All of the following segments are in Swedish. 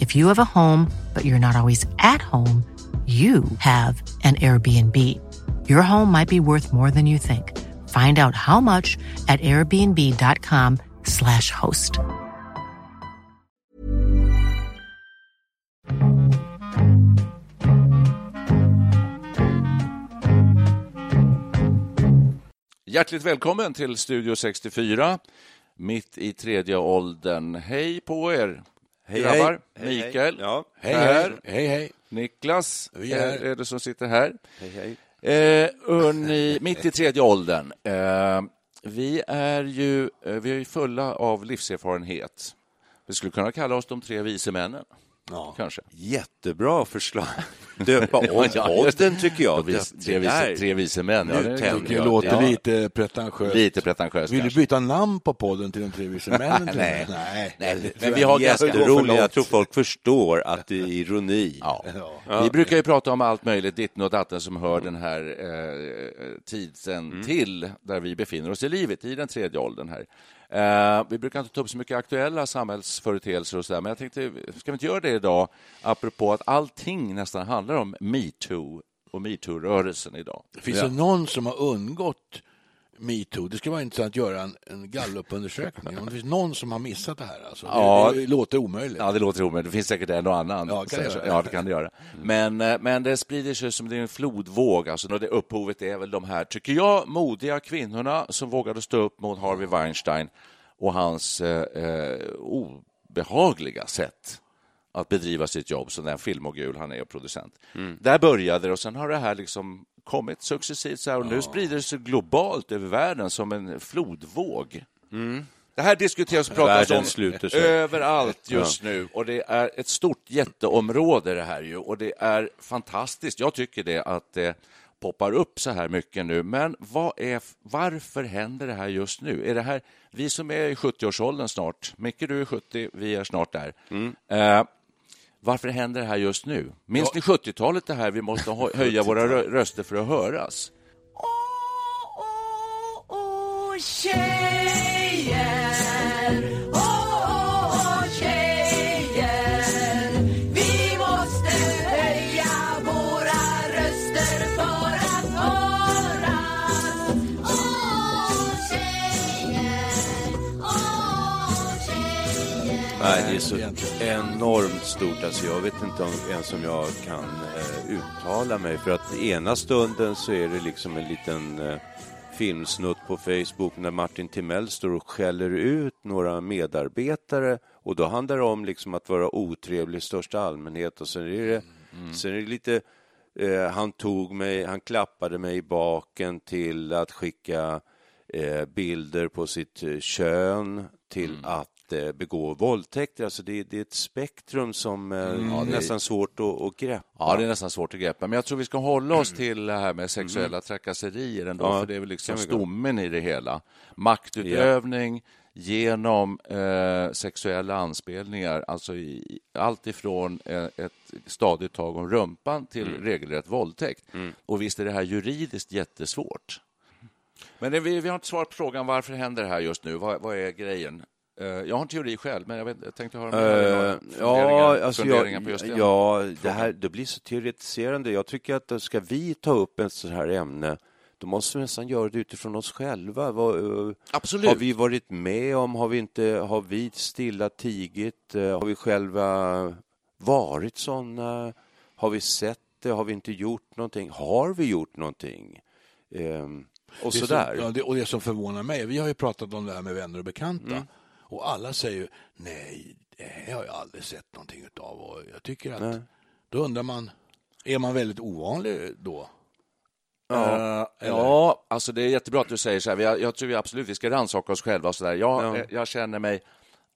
If you have a home, but you're not always at home, you have an Airbnb. Your home might be worth more than you think. Find out how much at airbnb.com/slash host. Hjärtligt välkommen till Studio 64, mitt i tredje åldern. Hej på er! Hej, grabbar. hej. Mikael, hej, Hej, här. hej, hej. Niklas Vi är här. är, det som sitter här. Hej, hej. Eh, hörni, mitt i tredje åldern. Eh, vi är ju eh, vi är fulla av livserfarenhet. Vi skulle kunna kalla oss de tre vise männen. Ja. Kanske. Jättebra förslag. Döpa om det. podden, tycker jag. Det- tre, det där- tre vise män. Ja, det, Det jag. låter Ja. lite pretentiöst. Lite pretentiöst Vill du kanske. byta namn på podden till de tre vise männen? Nej. Nej. Nej, det men vi har ganska- Det Jätteroligt. Jag tror folk förstår att det är ironi. Ja. Ja. Vi brukar ju prata om allt möjligt, ditten och datten som hör den här eh, tiden Mm. till, där vi befinner oss i livet, i den tredje åldern här. Eh, vi brukar inte ta upp så mycket aktuella samhällsföreteelser och så där, men jag tänkte, ska vi inte göra det idag, apropå att allting nästan handlar om metoo och metoo-rörelsen idag. Finns det någon som har undgått metoo? Det skulle vara intressant att göra en, en gallupundersökning. Om det finns någon som har missat det här. Alltså. Ja. Det, det låter omöjligt. Ja, det låter omöjligt. Det finns säkert en och annan. Ja, kan det göra. ja, det kan det göra. Men, eh, men det sprider sig som det är en flodvåg. Alltså, det upphovet är väl de här, tycker jag, modiga kvinnorna som vågade stå upp mot Harvey Weinstein och hans eh, eh, obehagliga sätt att bedriva sitt jobb som den filmogul han är och producent. Där började det och sen har det här liksom kommit successivt så här, och nu sprider det sig globalt över världen som en flodvåg. Det här diskuteras och pratas Världen om sluter sig. överallt just nu och det är ett stort jätteområde det här ju och det är fantastiskt. Jag tycker det att det poppar upp så här mycket nu. Men vad är, varför händer det här just nu? Är det här, vi som är i 70-årsåldern snart, Micke du är 70, vi är snart där. Eh, varför händer det här just nu? Minns ni 70-talet det här, vi måste hö- höja våra rö- röster för att höras? Åh, åh, åh, tjejer är så enormt stort. Alltså, jag vet inte om, ens om jag kan eh, uttala mig. För att ena stunden så är det liksom en liten eh, filmsnutt på Facebook när Martin Timell står och skäller ut några medarbetare. Och då handlar det om liksom att vara otrevlig i största allmänhet. Och sen är det, sen är det lite... Eh, han tog mig, han klappade mig i baken till att skicka eh, bilder på sitt eh, kön till att eh, begå våldtäkter. Alltså det, det är ett spektrum som eh, är nästan svårt att, att greppa. Ja, det är nästan svårt att greppa. Men jag tror vi ska hålla oss till det här med sexuella trakasserier ändå, Ja, för det är väl liksom stommen i det hela. Maktutövning genom eh, sexuella anspelningar, alltså i, allt ifrån eh, ett stadigt tag om rumpan till regelrätt våldtäkt. Och visst är det här juridiskt jättesvårt. Men det, vi, vi har inte svarat på frågan varför händer det här just nu? Vad, vad är grejen? Eh, jag har en teori själv, men jag, vet, jag tänkte höra om Eh, funderingar, ja, alltså funderingar jag, på just det. ja, det här det blir så teoretiserande. Jag tycker att då ska vi ta upp ett sånt här ämne då måste vi nästan göra det utifrån oss själva. Vad, eh, Absolut. Har vi varit med om, har vi, inte, har vi stilla tigit, Eh, har vi själva varit såna? Har vi sett inte? Har vi inte gjort någonting? Har vi gjort någonting? Ehm, och Det sådär. Som, ja, det, och det som förvånar mig, vi har ju pratat om det här med vänner och bekanta Mm. Och alla säger ju nej, det här har jag aldrig sett någonting utav och jag tycker att Nej. då undrar man, är man väldigt ovanlig då? Ja, ja, alltså det är jättebra att du säger så här. Jag, jag tror vi absolut vi ska rannsaka oss själva. Och så där. Jag, Ja. eh, jag känner mig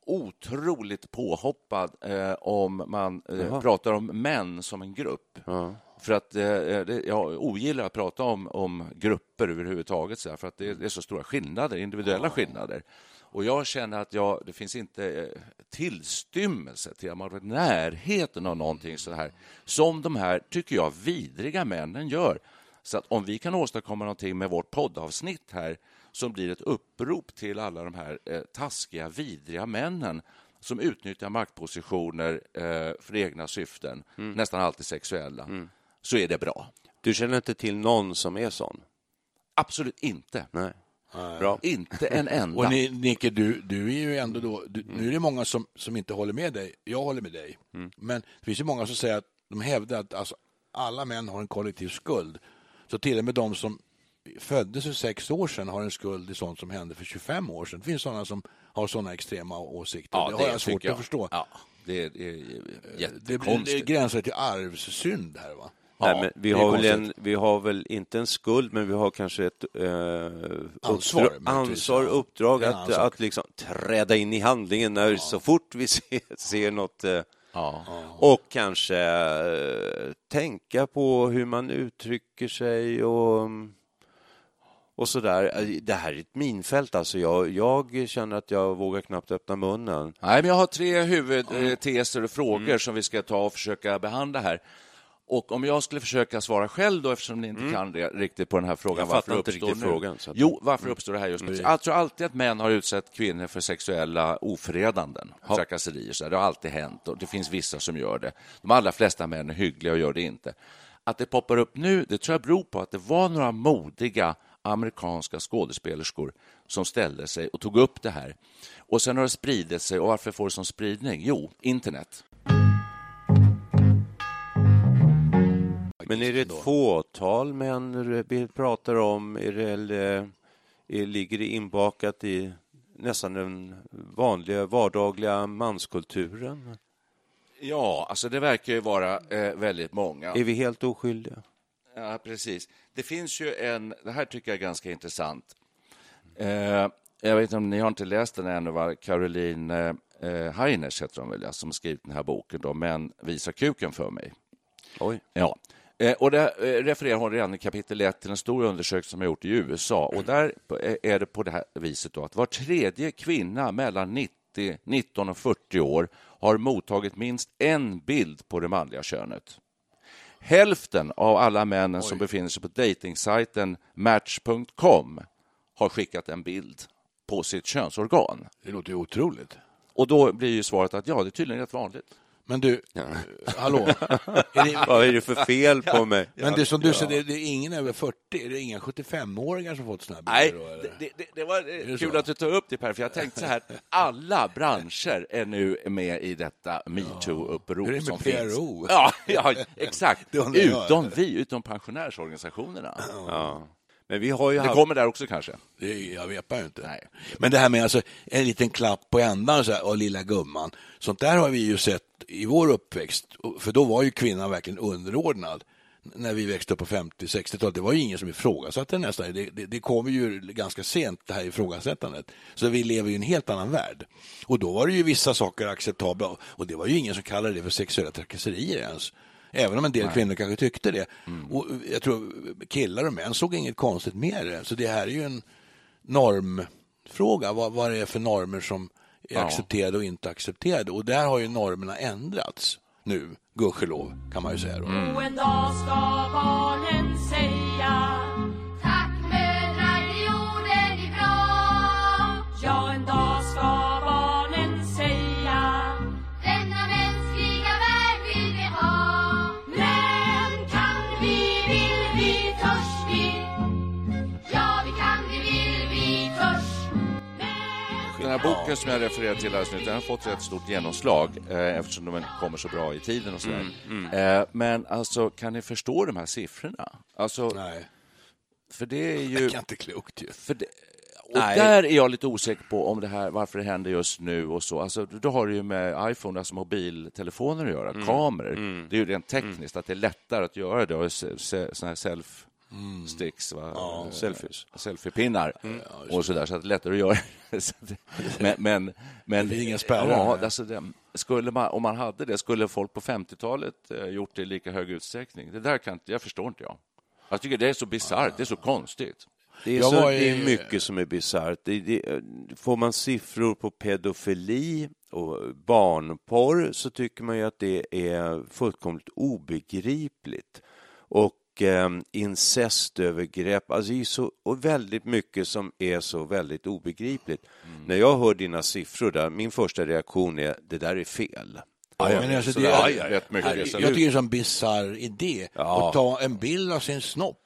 otroligt påhoppad eh, om man eh, pratar om män som en grupp. Ja. För att eh, det, jag ogillar att prata om, om grupper överhuvudtaget, så här, för att det, det är så stora skillnader, individuella skillnader. Och jag känner att jag, det finns inte eh, tillstymmelse till att man i närheten av någonting så här som de här, tycker jag, vidriga männen gör. Så att om vi kan åstadkomma någonting med vårt poddavsnitt här som blir ett upprop till alla de här eh, taskiga, vidriga männen som utnyttjar maktpositioner eh, för egna syften, nästan alltid sexuella, så är det bra. Du känner inte till någon som är sån? Absolut inte. Nej. Bra. Inte en enda. Och ni, Nicke, du, du är ju ändå då, du, nu är det många som, som inte håller med dig, jag håller med dig, men det finns ju många som säger att de hävdar att alltså, alla män har en kollektiv skuld. Så till och med de som föddes för sex år sedan har en skuld i sånt som hände för 25 år sedan. Det finns sådana som har sådana extrema åsikter. det har jag svårt tycker att förstå. Ja, det är, det är Det, blir- det jättekonstigt. gränsar till arvssynd här va? Nej, Ja, men vi, har väl en, vi har väl inte en skuld, men vi har kanske ett eh, Ansvar, uppdra- möjligtvis, ansvar ja. uppdrag att, sak. att liksom träda in i handlingen när, så fort vi ser, ser något eh, Ja. och kanske eh, tänka på hur man uttrycker sig och, och sådär. Det här är ett minfält alltså. Jag, jag känner att jag vågar knappt öppna munnen. Nej, men jag har tre huvudteser och frågor som vi ska ta och försöka behandla här. Och om jag skulle försöka svara själv då, eftersom ni inte kan det riktigt på den här frågan. Jag varför uppstår nu? frågan, att- Jo, varför uppstår det här just nu? Jag tror alltid att män har utsatt kvinnor för sexuella ofredanden, trakasserier. Så. Det har alltid hänt och det finns vissa som gör det. De allra flesta män är hyggliga och gör det inte. Att det poppar upp nu, det tror jag beror på att det var några modiga amerikanska skådespelerskor som ställde sig och tog upp det här. Och sen har det spridit sig. Och varför får det som spridning? Jo, internet. Men är det ett fåtal män vi pratar om? Är det, eller, är, ligger det inbakat i nästan den vanliga vardagliga manskulturen? Ja, alltså det verkar ju vara eh, väldigt många. Är vi helt oskyldiga? Ja, precis. Det finns ju en... Det här tycker jag är ganska intressant. Eh, jag vet inte om ni har inte läst den ännu, va? Caroline eh, Heiners heter hon väl, som skrivit den här boken, då, Män visar kuken för mig. Oj. Ja. Eh, Och där eh, refererar hon redan i kapitel 1 till en stor undersökning som har gjort i USA. Och där eh, är det på det här viset då, att var tredje kvinna mellan 90, 19 och 40 år har mottagit minst en bild på det manliga könet. Hälften av alla männen som befinner sig på dejtingsajten Match.com har skickat en bild på sitt könsorgan. Det låter ju otroligt. Och då blir ju svaret att ja, det är tydligen rätt vanligt. Men du, eh, hallå? Är det, Vad är det för fel på mig? men det som du säger, det, är ingen över 40, är det inga 75-åringar som fått såna här Nej, då, eller? det, det- det, var eh, det kul så? att du tog upp det Per, för jag tänkte så här, alla branscher är nu med i detta metoo-upprop det som med finns. PRO? Ja, ja, exakt. Utom vi, utom pensionärsorganisationerna. Ja. Men vi har ju Det haft... kommer där också kanske. Det, jag vet ju inte. Nej. Men det här med alltså, en liten klapp på ändan så här, och lilla gumman. Sånt där har vi ju sett i vår uppväxt. För då var ju kvinnan verkligen underordnad. När vi växte upp på 50-60-talet. Det var ju ingen som ifrågasatte nästan. Det, det, det kom ju ganska sent, det här ifrågasättandet. Så vi lever ju i en helt annan värld. Och då var det ju vissa saker acceptabla. Och det var ju ingen som kallade det för sexuella trakasserier ens. Även om en del kvinnor kanske tyckte det. Och jag tror killar och män såg inget konstigt med det. Så det här är ju en normfråga. Vad, vad det är för normer som är Ja. accepterade och inte accepterade. Och där har ju normerna ändrats nu, gudskelov, kan man ju säga. Då. Och Den här boken som jag refererade till alldeles nyss, den har fått rätt stort genomslag eh, eftersom den kommer så bra i tiden och sådär. Eh, men alltså, kan ni förstå de här siffrorna? Alltså, Nej, för det är ju... det är inte klokt ju. För det, och Nej. där är jag lite osäker på om det här, varför det händer just nu och så. Alltså, då har det ju med iPhone, alltså mobiltelefoner att göra, kameror. Det är ju rent tekniskt att det är lättare att göra det. Och se- se- såna här self sticks, va? Eh, selfies. selfiepinnar och sådär, så att det är lättare att göra. Så men, men, men, Det är inga spärrar. Ja, alltså det, skulle man, om man hade det, skulle folk på 50-talet eh, gjort det i lika hög utsträckning? Det där kan jag förstår inte jag. Jag tycker det är så bisarrt, det är så konstigt. Det är, så, var i- det är mycket som är bisarrt. Får man siffror på pedofili och barnporr så tycker man ju att det är fullkomligt obegripligt. Och eh, incestövergrepp, alltså det är så, och väldigt mycket som är så väldigt obegripligt. När jag hör dina siffror där, min första reaktion är det där är fel. Men alltså, Så det det är, är rätt mycket jag tycker det är en sån bisarr idé Ja. att ta en bild av sin snopp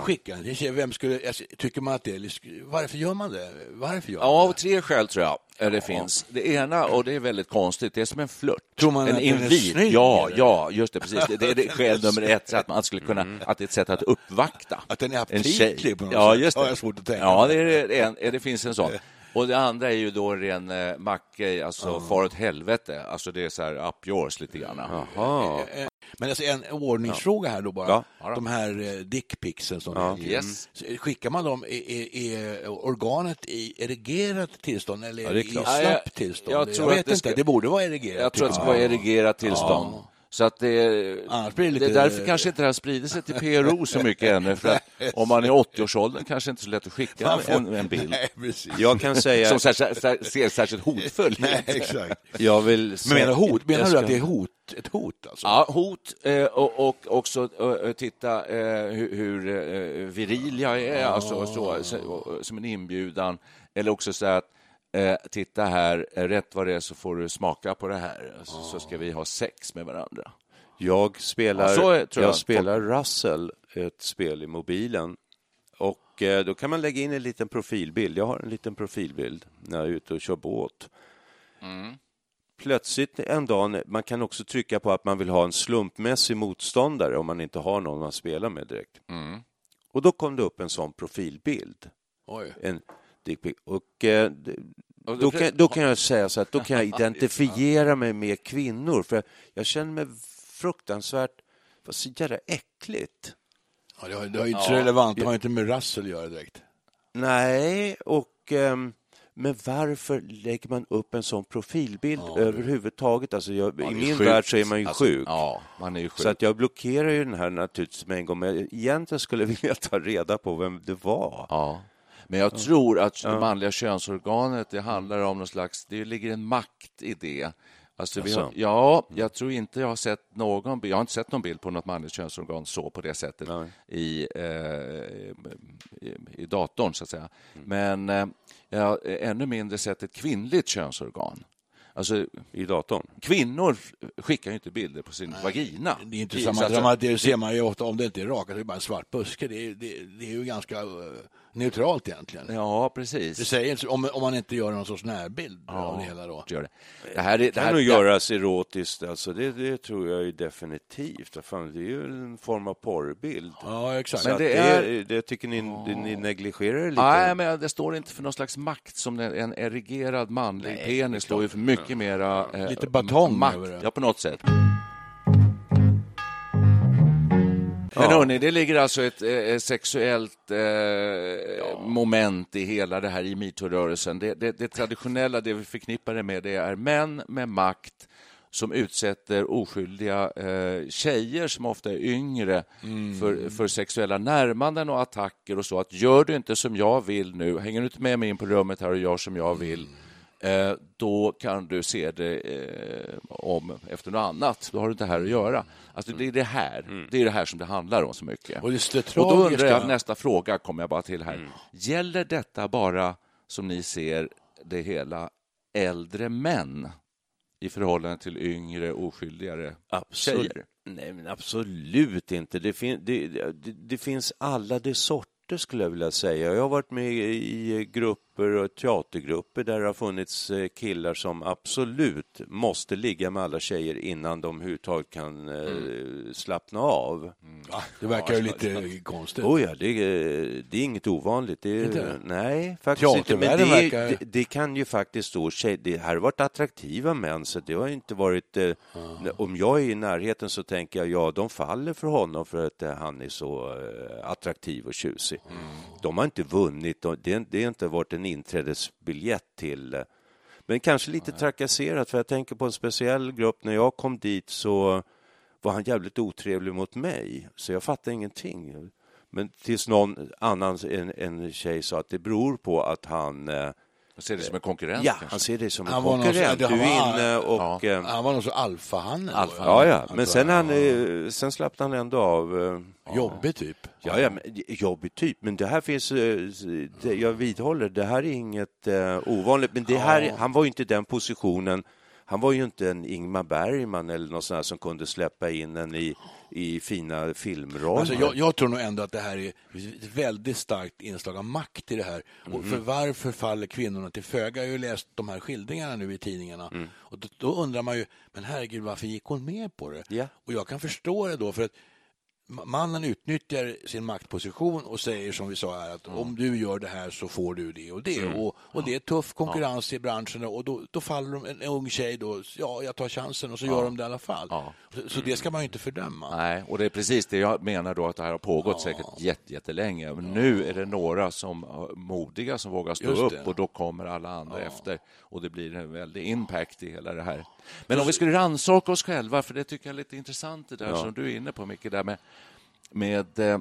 Skicka den. Vem skulle, alltså, tycker man att det är... Varför gör man det? Varför gör Ja, man av det? tre skäl tror jag det finns. Det ena, och det är väldigt konstigt, det är som en flört. Tror man en invit. Ja, ja, just det, precis. Det är det skäl nummer ett, så att man skulle kunna, att det är ett sätt att uppvakta. Att den är aptitlig på något ja, sätt. Just det. Har jag svårt att tänka Ja, det, är, en, det finns en sån. Och det andra är ju då en ren eh, macke, alltså far åt helvete. Alltså det är så här up yours lite grann. Jaha. Eh, Men alltså en ordningsfråga här då bara. Ja. De här eh, dickpicsen som Ja. Yes. Så Skickar man dem, är, är, är organet i erigerat tillstånd eller Ja, i jag- slappt tillstånd? jag tror vet att det inte, ska- det borde vara erigerat. Jag tror att det ska vara erigerat tillstånd. Så att det, Annars blir det det, lite- är därför kanske inte det här sprider sig till PRO så mycket ännu. För att om man är 80-årsåldern kanske inte är så lätt att skicka får- en, en bild Nej. Jag kan säga... som särskilt, sär- ser särskilt hotfull ut. Nej, exakt. Jag vill Men menar, hot, menar jag du ska- att det är hot, ett hot? Alltså? Ja, hot eh, och, och också eh, titta eh, hur, hur viril jag är, alltså, så, så, som en inbjudan. Eller också säga att eh, titta här, rätt vad det är så får du smaka på det här, så, så ska vi ha sex med varandra. Jag spelar, Ja, så jag jag. spelar Russell, ett spel i mobilen. Och eh, då kan man lägga in en liten profilbild. Jag har en liten profilbild när jag är ute och kör båt. Plötsligt en dag, man kan också trycka på att man vill ha en slumpmässig motståndare om man inte har någon man spelar med direkt. Och då kom det upp en sån profilbild. Oj. En dickpic. Och eh, då kan, då kan jag säga så att då kan jag identifiera mig med kvinnor. För jag känner mig fruktansvärt, vad så jävla äckligt. Ja, det, har, det har ju inte så relevant, det har inte med Russell att göra direkt. Nej, och ehm, men varför lägger man upp en sån profilbild överhuvudtaget? Alltså jag, Ja, I min sjukt. värld så är man ju Alltså, sjuk. Ja, man är ju sjuk. Så att jag blockerar ju den här naturligtvis med en gång. Men egentligen skulle jag vilja ta reda på vem det var. Ja. Men jag tror att det manliga könsorganet, det handlar om någon slags, det ligger en makt i det. Alltså vi har, Jaså? ja, jag tror inte jag har sett någon jag har inte sett någon bild på något manligt könsorgan så på det sättet Nej. i, eh, i, i datorn, så att säga. Men eh, jag har ännu mindre sett ett kvinnligt könsorgan. Alltså, I datorn. kvinnor skickar ju inte bilder på sin vagina. Det är inte samma så att- drama, det ser man ju ofta om det inte är rakat, det är bara en svart buske. Det är, det, det är ju ganska eh, neutralt egentligen. Ja, precis. Det säger om, om man inte gör någon sorts närbild av det hela då. Gör det. Det här är, det Det här, kan nog det- göras erotiskt, alltså. det, det tror jag ju definitivt. Fan, det är ju en form av porrbild. Ja, exakt. Så Men det det, är- det tycker ni, ni negligerar det lite. Nej, men det står inte för någon slags makt som en- erigerad manlig penis står ju för mycket mera eh, Lite batong makt. över det. Ja, på något sätt. Men hörni, det ligger alltså ett eh, sexuellt eh, moment i hela det här i metoo-rörelsen. Det, det, det traditionella, det vi förknippar det med, det är män med makt som utsätter oskyldiga eh, tjejer som ofta är yngre för, för sexuella närmanden och attacker och så. Att gör du inte som jag vill nu, hänger du inte med mig in på rummet här och gör som jag vill, eh, då kan du se det eh, om efter något annat. Då har du inte här att göra. Alltså det är det här, det är det här som det handlar om så mycket. Och det, det Och då undrar jag, nästa fråga kommer jag bara till här. Gäller detta bara, som ni ser det hela, äldre män i förhållande till yngre, oskyldigare Absolut. tjejer? Nej, men absolut inte. Det, fin det, det, det finns alla de sorter, skulle jag vilja säga. Jag har varit med i grupp filmgrupper och teatergrupper där det har funnits eh, killar som absolut måste ligga med alla tjejer innan de överhuvudtaget kan eh, slappna av. Ja, det verkar ju lite konstigt. Oh ja, det, är- det är inget ovanligt. Det Inte? Nej, faktiskt inte. Men det, verkar- det, det kan ju faktiskt då, tjej, det här har varit attraktiva män, så det har inte varit... Eh, Om jag är i närheten så tänker jag, ja, de faller för honom för att han är så attraktiv och tjusig. De har inte vunnit, de, det, det har inte varit en inträdesbiljett till eh, men kanske lite trakasserat, för jag tänker på en speciell grupp. När jag kom dit så var han jävligt otrevlig mot mig, så jag fattade ingenting. Men tills någon annan, en, en tjej, sa att det beror på att han... Jag ser det som en konkurrent ja, kanske. han ser det som en Han var någon konkurrent. Du han är var- inne och... eh, Han var nog så alfahanne. Alfa. Ja, ja, men sen, han, eh, sen slappnade han ändå av. eh, Jobbig typ. Ja, ja, men, jobbig typ. Men det här finns, det, jag vidhåller, det här är inget eh, ovanligt. Men det här, han var ju inte i den positionen. Han var ju inte en Ingmar Bergman eller någon sån här som kunde släppa in en i, i fina filmroller. Alltså, jag, jag tror nog ändå att det här är ett väldigt starkt inslag av makt i det här. Och Mhm. för varför faller kvinnorna till föga? Jag har ju läst de här skildringarna nu i tidningarna. Mm. Och då, då undrar man ju, men herregud, varför gick hon med på det? Ja. Och jag kan förstå det då, för att mannen utnyttjar sin maktposition och säger som vi sa här att Mm. om du gör det här så får du det och det. Och, och det är tuff konkurrens i branschen och då, då faller de, en ung tjej då, ja, jag tar chansen och så gör de det i alla fall. Ja. Så, så det ska man inte fördöma. Nej, och det är precis det jag menar då att det här har pågått säkert jätte, jättelänge. Men nu är det några som modiga som vågar stå upp och då kommer alla andra efter och det blir en väldig impact i hela det här. Men om vi skulle rannsaka oss själva, för det tycker jag är lite intressant det där som du är inne på mycket där med, med eh,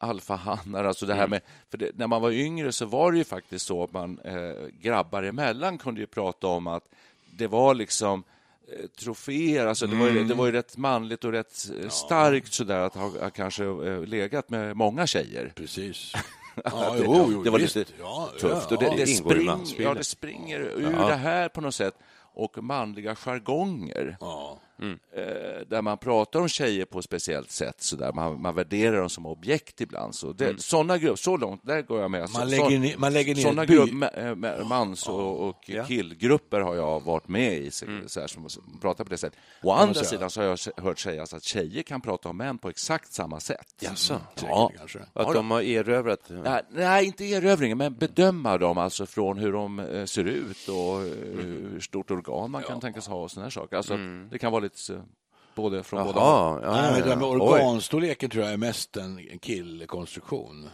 alfahannar, alltså det här med, för det, när man var yngre så var det ju faktiskt så att man eh, grabbar emellan kunde ju prata om att det var liksom eh, troféer, alltså det, var ju, det var ju rätt manligt och rätt eh, starkt sådär att ha ha kanske eh, legat med många tjejer. Precis. Ja, det, jo, jo, det var visst. lite ja, tufft. Ja, och det, ja. det, ingår i spring, mansspelet. ja, det springer ur det här på något sätt. Och manliga jargonger, Ja. Eh, där man pratar om tjejer på ett speciellt sätt. Så där. Man, man värderar dem som objekt ibland. Så, det, såna grupp, så långt, där går jag med. Så- Man lägger så- ner- man lägger ner by- grupp, ma- mans och, och killgrupper har jag varit med i, så, så här, som som pratar på det sättet. Å andra sidan så har jag hört sägas att tjejer kan prata om män på exakt samma sätt. Jaså? Ja. kanske. Att de har erövrat... Nej, nej, inte erövringen, men bedöma dem alltså från hur de eh, ser ut och eh, hur stort organ man kan tänkas ha och såna här saker. Alltså, att Det kan vara lite eh, både från båda håll. Ja, det ja, där med ja. Oj. organstorleken tror jag är mest en killkonstruktion.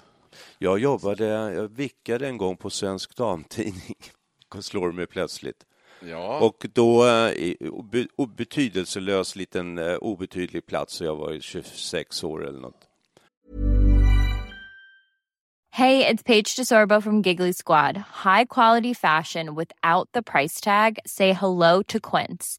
Jag jobbade, jag vickade en gång på Svensk Damtidning. slår mig plötsligt. Ja. Och då, eh, betydelselös liten eh, obetydlig plats, så jag var ju 26 år eller något. Hey, it's Paige DeSorbo from Giggly Squad. High quality fashion without the price tag. Say hello to Quince.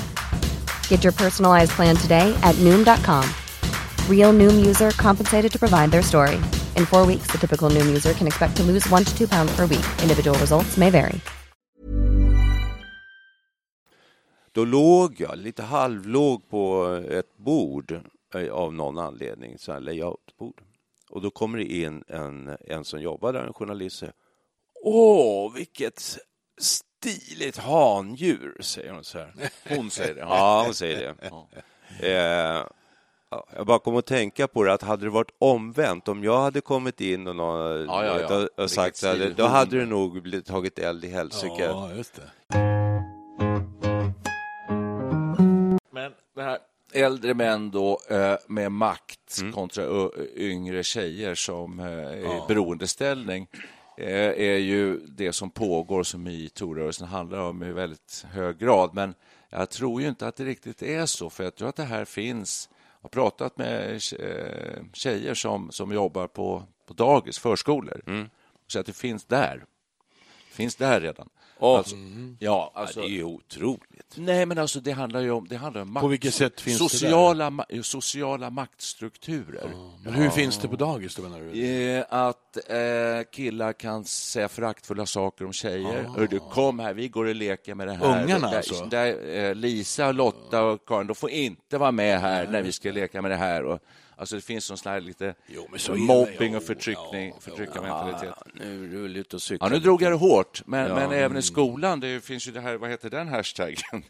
Get your personalized plan today at Noom.com. Real Noom user compensated to provide their story. In four weeks, the typical Noom user can expect to lose one to two pounds per week. Individual results may vary. Då låg jag lite halvlåg på ett bord eh, av någon anledning, så här layoutbord. Och då kommer det in en, en som jobbar där, en journalist, och säger Åh, vilket stiligt handjur, säger hon så här. Hon säger det. Ja, hon säger det. Eh, ja, jag bara kom att tänka på det, att hade det varit omvänt, om jag hade kommit in och, någon, Ja, ja, ja. och, och sagt så här, då hade det nog blivit tagit eld i helsike. Ja, just det. Men det här äldre män då eh, med makt Mm. kontra yngre tjejer som eh, är i beroendeställning eh, är ju det som pågår som metoo-rörelsen handlar om i väldigt hög grad. Men jag tror ju inte att det riktigt är så, för jag tror att det här finns. Jag har pratat med eh, tjejer som, som jobbar på, på dagis, förskolor, Mm. så att det finns där. Det finns där redan. Åh. Alltså, ja, alltså, Ja, det är ju otroligt. Nej, men alltså det handlar ju om, det handlar om makt, På vilket sätt finns det sociala, ma- sociala maktstrukturer. Men hur finns det på dagis då menar du? Eh, Att eh, killar kan säga föraktfulla saker om tjejer. Hör du, kom här, vi går och leker med det här. Ungarna där, alltså? Där, eh, Lisa, Lotta och Karin, de får inte vara med här när vi ska leka med det här. Och, alltså det finns sån sån här lite Jo, så mobbing och förtryckning, förtryckarmentalitet. Ah, nu är du väl ute och Ja, cyklar. nu drog jag det hårt, men, men även i skolan, det finns ju det här, vad heter den hashtaggen?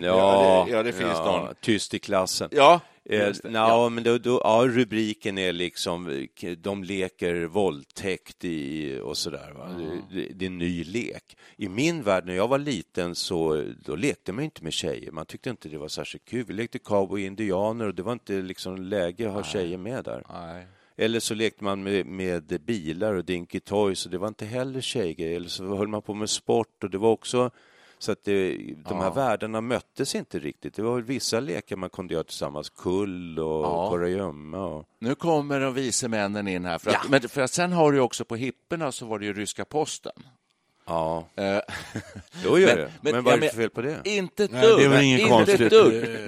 Ja, det, ja, det finns någon. Tyst i klassen. Ja, Eh, det. ja, men då, då, ja, rubriken är liksom de leker våldtäkt i och sådär. Va? Det, det, det är en ny lek. I min värld, när jag var liten, så då lekte man inte med tjejer. Man tyckte inte det var särskilt kul. Vi lekte cowboy och indianer och det var inte liksom läge att ha tjejer med där. Nej. Eller så lekte man med, med bilar och Dinky Toys och det var inte heller tjejgrejer. Eller så höll man på med sport och det var också så att det, de här världarna möttes inte riktigt. Det var vissa lekar man kunde göra tillsammans, kull och Ja. kurragömma. Och... Nu kommer de vise männen in här. För att, men för att sen har du ju också på hipporna så var det ju ryska posten. Ja, Eh, då gör Men- det. men- Men, vad är ja, det för fel på det? Inte ett Nej, dugg. det väl inget inte konstigt.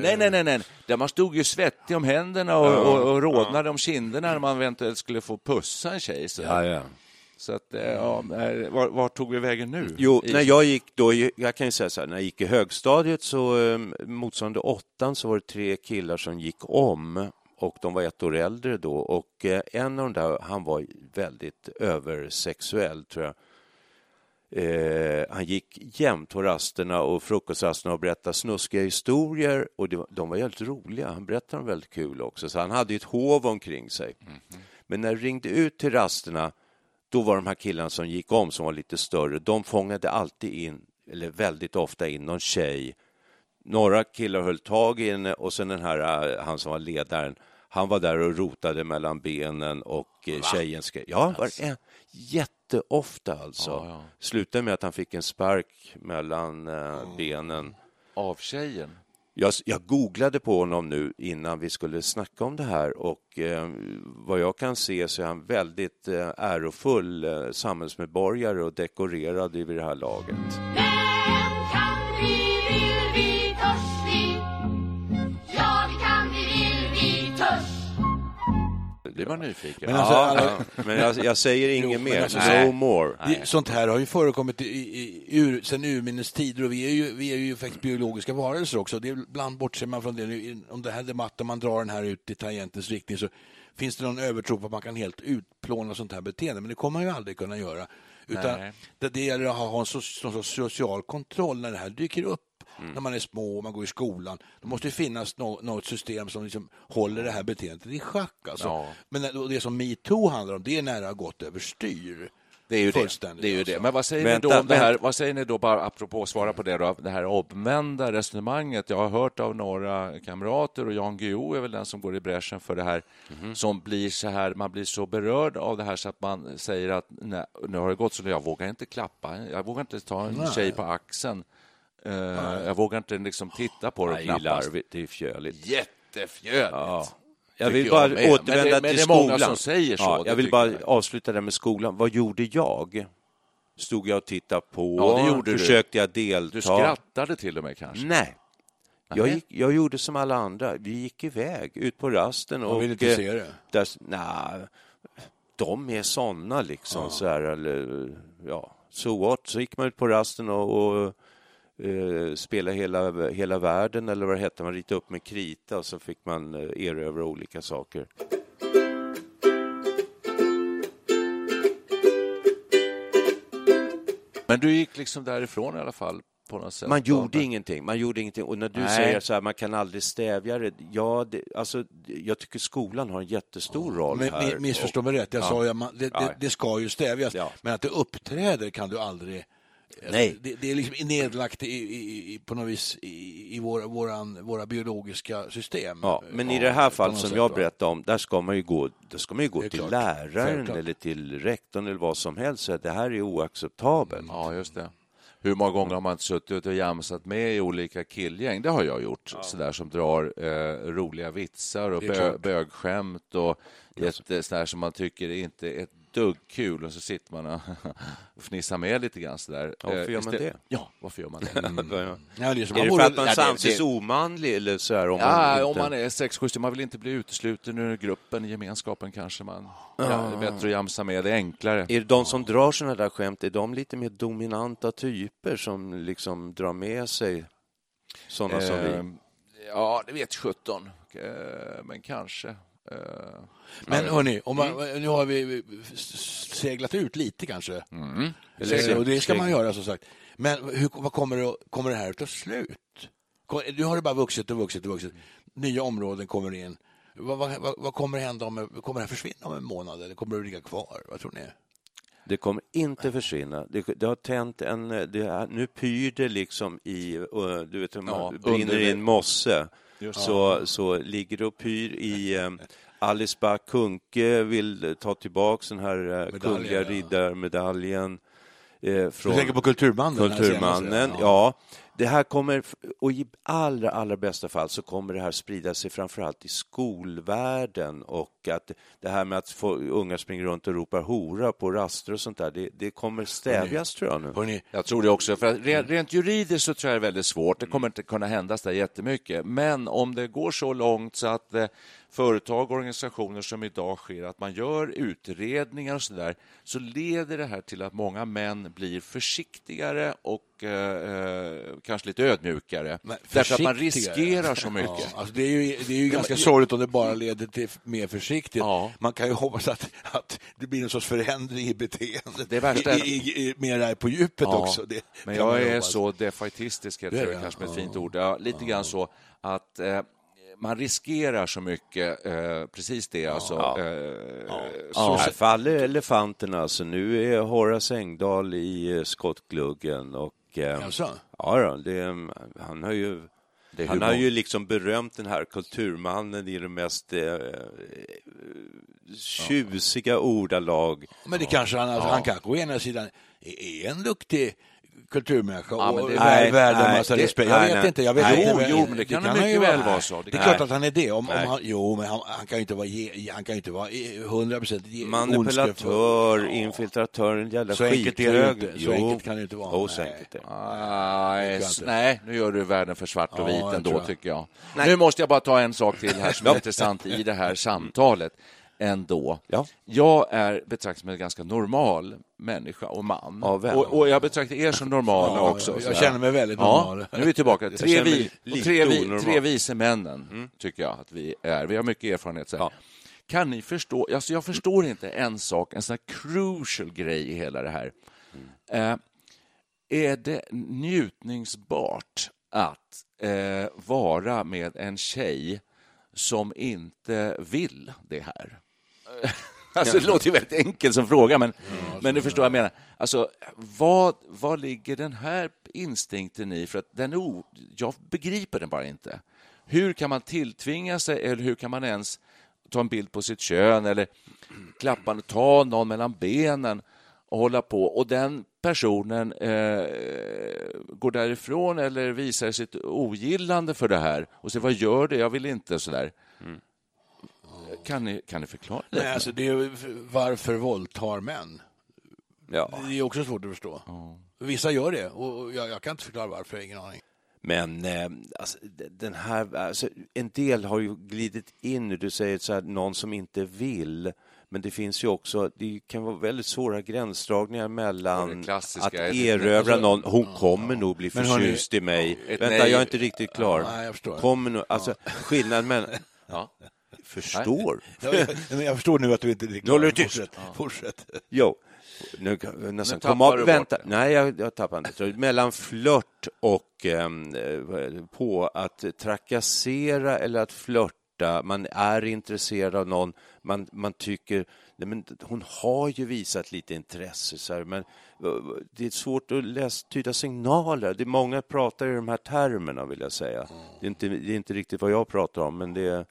Nej, nej, nej, nej. Där man stod ju svettig om händerna och, och, och rodnade om kinderna när man eventuellt skulle få pussa en tjej. Så, Ja, ja. Så att, eh, ja, nej, var, var tog vi vägen nu? Jo, när jag gick då, jag kan ju säga så här, när jag gick i högstadiet så eh, motsvarande åttan så var det tre killar som gick om och de var ett år äldre då och eh, en av de där, han var väldigt översexuell tror jag. Eh, han gick jämt på rasterna och frukostrasterna och berättade snuskiga historier och var- de var väldigt roliga. Han berättade dem väldigt kul också, så han hade ett hov omkring sig. Men när det ringde ut till rasterna då var de här killarna som gick om, som var lite större, de fångade alltid in, eller väldigt ofta in, någon tjej. Några killar höll tag i henne och sen den här, eh, han som var ledaren, han var där och rotade mellan benen och eh, tjejen skrev. Ja, var en, jätteofta alltså. Ja, ja. Slutade med att han fick en spark mellan eh, benen. Av tjejen? Jag, jag googlade på honom nu innan vi skulle snacka om det här och eh, vad jag kan se så är han väldigt eh, ärofull eh, samhällsmedborgare och dekorerad vid det här laget. Det var nyfiken. Men alltså, ja, alla- men jag, jag säger inget mer. alltså, no more. Det, sånt här har ju förekommit i, i, ur, sen urminnes tider och vi är ju, vi är ju faktiskt biologiska varelser också. Det är, ibland bortser man från det. Nu, Om det här debatten, man drar den här ut i tangentens riktning så finns det någon övertro på att man kan helt utplåna sånt här beteende, men det kommer man ju aldrig kunna göra. Utan Nej. det, det gäller att ha en so, sorts social kontroll när det här dyker upp. Mm. När man är små och man går i skolan. Det måste ju finnas nå, något system som liksom håller det här beteendet i schack. Alltså. Ja. Men det, som metoo handlar om, det är när det har gått överstyr. Det är ju det. Det, är ju alltså. det. Men vad säger Vänta, ni då om det här? Vad säger ni då, bara apropå att svara på det, då, det här omvända resonemanget? Jag har hört av några kamrater och Jan Guillou är väl den som går i bräschen för det här, Mhm. som blir så här, man blir så berörd av det här så att man säger att nej, nu har det gått så jag vågar inte klappa, jag vågar inte ta en tjej på axeln. Eh, jag vågar inte liksom titta på det och Nej, det är knappast. larvigt, det är fjöligt. Jättefjöligt. Ja. Jag vill jag bara. Men återvända det- men till det är många skolan. som säger så, Ja, jag vill bara jag. avsluta det med skolan. Vad gjorde jag? Stod jag och tittade på? Ja, det gjorde du. Försökte jag delta? Du skrattade till och med kanske? Nej. Jag, gick, jag gjorde som alla andra. Vi gick iväg ut på rasten. Man och, vill inte eh, se det. Där, nej, de är såna liksom. Så här, eller, ja, so what? Så gick man ut på rasten och, och Eh, spela hela, hela världen eller vad det hette. Man ritade upp med krita och så fick man eh, erövra olika saker. Men du gick liksom därifrån i alla fall man gjorde ingenting. Man gjorde ingenting. Och när du Nej. säger så här, man kan aldrig stävja det. Ja, det, alltså, jag tycker skolan har en jättestor ja. roll men, här. Missförstå mig rätt, jag ja. sa ju, det, det, det, ska ju stävjas. Ja. Men att det uppträder kan du aldrig Nej. Det, det är liksom nedlagt i, i, i, på något vis i, i våra, våran, våra biologiska system. Ja, men i Ja, det här fallet som jag berättade om, där ska man ju gå, där ska man ju gå till klart. läraren Självklart. eller till rektorn eller vad som helst. Så det här är oacceptabelt. Ja, just det. Hur många gånger har man inte suttit och jamsat med i olika killgäng? Det har jag gjort. Sådär som drar eh, roliga vitsar och bö, bögskämt och ett eh, sådär som man tycker inte är ett dugg kul och så sitter man och fnissar med lite grann sådär. Ja, varför Eh, gör man det? Ja, varför gör man det? Ja. Ja, det är som Är man det för att man Ja, anses omanlig eller så här? Om Ja, man inte... om man är 6-7, man vill inte bli utesluten ur gruppen, gemenskapen kanske man... Ja, det är bättre att jamsa med, det är enklare. Är det de som drar sådana där skämt, är de lite mer dominanta typer som liksom drar med sig sådana som vi? Eh, Ja, det vet 17, eh, men kanske. Eh, Men hörni, om man, Mm. nu har vi seglat ut lite kanske. Mm. Eller, och det ska man göra som sagt. Men hur, vad kommer, det, kommer det här att ta slut? Nu har det bara vuxit och vuxit och vuxit. Nya områden kommer in. Vad, vad, vad, kommer hända om, kommer det här försvinna om en månad eller kommer det ligga kvar? Vad tror ni? Det kommer inte försvinna. Det, det har tänt en... Det är, nu pyr det liksom i... Du vet, Ja, brinner i en mosse så, så ligger det och pyr i... Um, Alice Bah Kuhnke vill ta tillbaka den här uh, Medaljen, kungliga ja. riddarmedaljen. eh, från Du tänker på Kulturmannen? Kulturmannen, senaste? ja. Det här kommer, och i allra, allra bästa fall så kommer det här sprida sig framförallt i skolvärlden och att det här med att få unga springer runt och ropar hora på raster och sånt där, det, det kommer stävjas tror jag nu. Hörrni, Jag tror det också. För rent, rent juridiskt så tror jag det är väldigt svårt. Det kommer inte kunna hända så jättemycket. Men om det går så långt så att eh, företag och organisationer som idag sker, att man gör utredningar och så där, så leder det här till att många män blir försiktigare och eh, eh, kanske lite ödmjukare. Men Därför att man riskerar så mycket. Ja, alltså det är ju, det är ju ganska sorgligt om det bara leder till mer försiktigt. Ja. Man kan ju hoppas att, att det blir en sorts förändring i beteendet. Det värsta är- I, i, i, mer där på djupet Ja, också. Det men jag är hoppas. så defaitistisk, heter Det kanske med ett fint ord. Lite grann så att eh, man riskerar så mycket, eh, precis det alltså. Ja. Eh, Så här faller elefanterna. Alltså, nu är Horace Engdahl i eh, skottgluggen och eh, Jaså? ja, då, det, han har ju han har ju liksom berömt den här kulturmannen i de mest eh, tjusiga ordalag. Men det kanske han, alltså, han kanske å ena sidan är en duktig kulturmänniska Ja, och det- är nej, värd en nej, massa respekt. Jag nej, vet nej. inte. Jag vet Nej, inte. jo, men det kan det han mycket ju väl vara så. Det Det är kan- klart att han är det. Om, om Nej. han, jo, men han, han kan ju inte vara, ge- han kan ju inte vara hundra procent Manipulatör, infiltratör, en jävla Så enkelt är det skithög. inte. Så Jo. enkelt kan det inte vara. Jo, så Nej. enkelt det. Nej, inte. nej, nu gör du världen för svart och Ja, vit ändå, jag. tycker jag. Nu måste jag bara ta en sak till här som är intressant i det här samtalet. Ändå. Ja. Jag är betraktad som en ganska normal människa och man. Ja, och, och jag betraktar er som normala Ja, också. jag känner mig väldigt normal. Nu är vi tillbaka. Tre, vi, tre, vi, tre vise männen, tycker jag att vi är. Vi har mycket erfarenhet. Så. Kan ni förstå? Alltså jag förstår inte en sak, en sån här crucial grej i hela det här. Eh, är det njutningsbart att eh, vara med en tjej som inte vill det här? Alltså, det låter ju väldigt enkelt som fråga, men, men du förstår vad jag menar. Alltså, vad, vad ligger den här instinkten i? För att den är o, jag begriper den bara inte. Hur kan man tilltvinga sig, eller hur kan man ens ta en bild på sitt kön eller klappa, ta någon mellan benen och hålla på och den personen eh, går därifrån eller visar sitt ogillande för det här och säger vad gör det, jag vill inte sådär. Kan, ni, kan ni förklara det? Nej, alltså, det är, varför våldtar män? Ja. Det är också svårt att förstå. Vissa gör det och jag, jag kan inte förklara varför, jag har ingen aning. Men eh, alltså, den här, alltså, en del har ju glidit in nu. Du säger så här, någon som inte vill. Men det finns ju också, det kan vara väldigt svåra gränsdragningar Ja, mellan att erövra alltså- någon. Hon kommer nog bli förtjust i mig. Vänta, nej- jag är inte riktigt klar. Ja, nej, jag förstår. Kommer nog, alltså, skillnaden mellan... Ja. Förstår? Jag, jag, jag förstår nu att du inte är riktigt Nu håller du tyst. Fortsätt. Fortsätt. Jo, Nu nästan tappar komma du bort Vänta. det. Nej, jag, jag tappar inte. Så mellan flört och eh, på att trakassera eller att flörta. Man är intresserad av någon. Man, man tycker nej, men hon har ju visat lite intresse, så här, men eh, det är svårt att läsa, tyda signaler. Det är många pratar i de här termerna, vill jag säga. Det är inte, det är inte riktigt vad jag pratar om, men det är...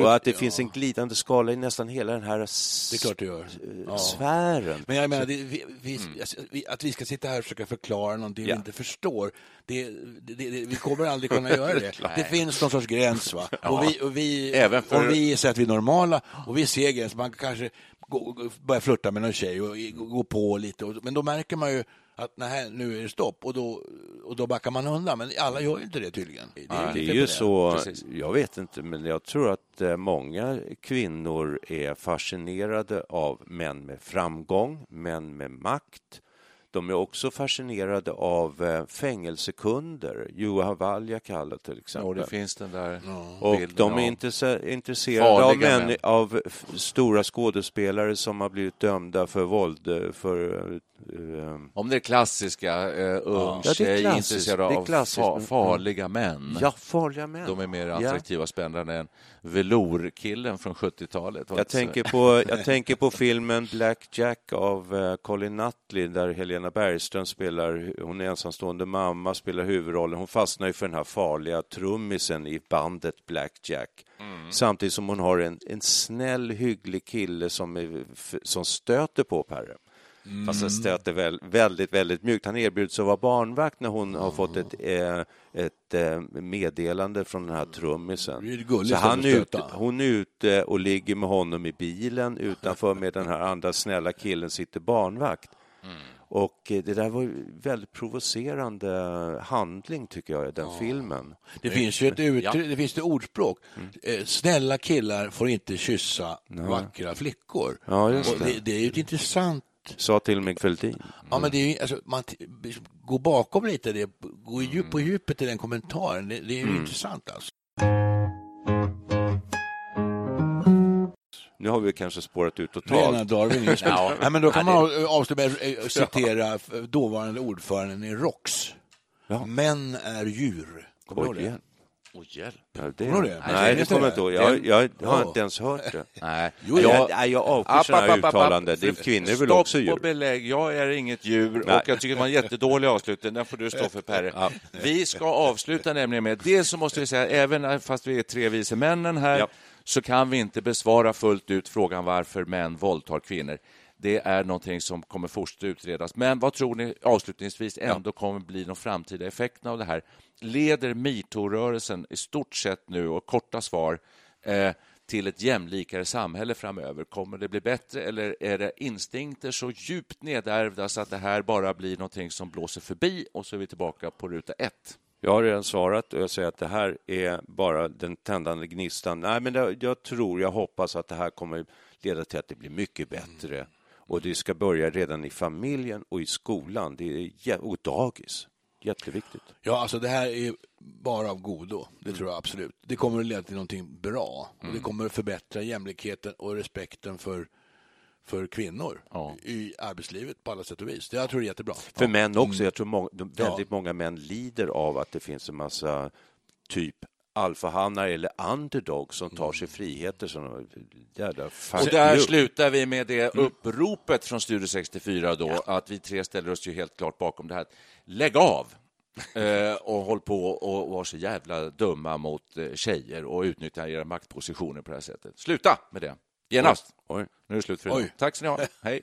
Och att- det ja. finns en glidande skala i nästan hela den här s- Det är klart det gör. eh, Ja. sfären. Men jag menar, det, vi, vi, alltså, vi, att vi ska sitta här och försöka förklara någonting Ja. vi inte förstår, det, det, vi kommer aldrig kunna göra det. Det finns någon sorts gräns. Va? Och vi, och vi, Även för- och vi säger att vi är normala och vi ser gräns. Man kanske börjar flirta med någon tjej och gå- gå på lite, men då märker man ju att nej, nu är det stopp och då, och då backar man undan. Men alla gör ju inte det tydligen. Det är, Det är ju så, Precis. jag vet inte, men jag tror att eh, många kvinnor är fascinerade av män med framgång, män med makt. De är också fascinerade av eh, fängelsekunder, Juha Valjakalla till Och exempel. det finns den där Och de är intresse- intresserade av, män, av stora skådespelare som har blivit dömda för våld, eh, för Om det är klassiska, eh, ung Ja, tjej intresserad av fa- men- farliga män. ja, farliga män. De är mer attraktiva och spännande än velourkillen från 70-talet. Jag tänker, på, jag tänker på filmen Black Jack av eh, Colin Nutley där Helena Bergström spelar, hon är ensamstående mamma, spelar huvudrollen. Hon fastnar ju för den här farliga trummisen i bandet Black Jack. Samtidigt som hon har en, en snäll, hygglig kille som, är, som stöter på Perre. Fast han stöter väl, väldigt, väldigt mjukt. Han erbjuder sig att vara barnvakt när hon har fått ett, eh, ett eh, meddelande från den här trummisen. Så han ute, hon är ute och ligger med honom i bilen utanför med den här andra snälla killen sitter barnvakt. Och eh, det där var väldigt provocerande handling tycker jag i den filmen. Det finns ju ett, uttryck, det finns ett ordspråk. Eh, Snälla killar får inte kyssa vackra flickor. Ja, det, det. det är ju ett intressant... Sa till med Fälldin. Ja, men det är ju, alltså, man går bakom lite, det, går djup på djupet i den kommentaren. Det, det är ju intressant alltså. Nu har vi kanske spårat ut Rena totalt. darwinismen. Ja. Nej, men då kan man av- avsluta med att eh, citera dåvarande ordföranden i ROX. Ja. Män är djur. Kommer du ihåg det? Åh, hjälp. Ja, det, Kommer du det? Nej, det Minns kommer jag inte ihåg. det? Jag, jag har Ja. inte ens hört det. Nej. Jo, jag, jag, jag avskyr sådana här uttalanden. Det är kvinnor är väl Stopp också och djur? belägg. Jag är inget djur Nej. och jag tycker det var en jättedålig avslutning. Den får du stå för, Perre. Vi ska avsluta nämligen med, dels så måste vi säga, även fast vi är tre vise männen här, Ja. så kan vi inte besvara fullt ut frågan varför män våldtar kvinnor. Det är någonting som kommer fortsätta utredas. Men vad tror ni avslutningsvis ändå kommer bli de framtida effekterna av det här? Leder metoo-rörelsen i stort sett nu, och korta svar, eh, till ett jämlikare samhälle framöver? Kommer det bli bättre eller är det instinkter så djupt nedärvda så att det här bara blir någonting som blåser förbi och så är vi tillbaka på ruta ett? Jag har redan svarat och jag säger att det här är bara den tändande gnistan. Nej, men jag tror, jag hoppas att det här kommer leda till att det blir mycket bättre. Och det ska börja redan i familjen och i skolan. Det är, och dagis. Jätteviktigt. Ja, alltså det här är bara av godo. Det tror jag absolut. Det kommer att leda till någonting bra. Och det kommer att förbättra jämlikheten och respekten för, för kvinnor Ja. i arbetslivet på alla sätt och vis. Det jag tror jag är jättebra. För ja. män också. Jag tror många, de, Ja. väldigt många män lider av att det finns en massa typ alfahannar eller underdogs som tar sig friheter som jävla Och där slutar vi med det uppropet från Studio 64 då, att vi tre ställer oss ju helt klart bakom det här. Lägg av! Eh, och håll på och var så jävla dumma mot eh, tjejer och utnyttja era maktpositioner på det här sättet. Sluta med det! Genast! Oj. Nu är det slut för idag. Oj. Tack ska ni ha. Hej!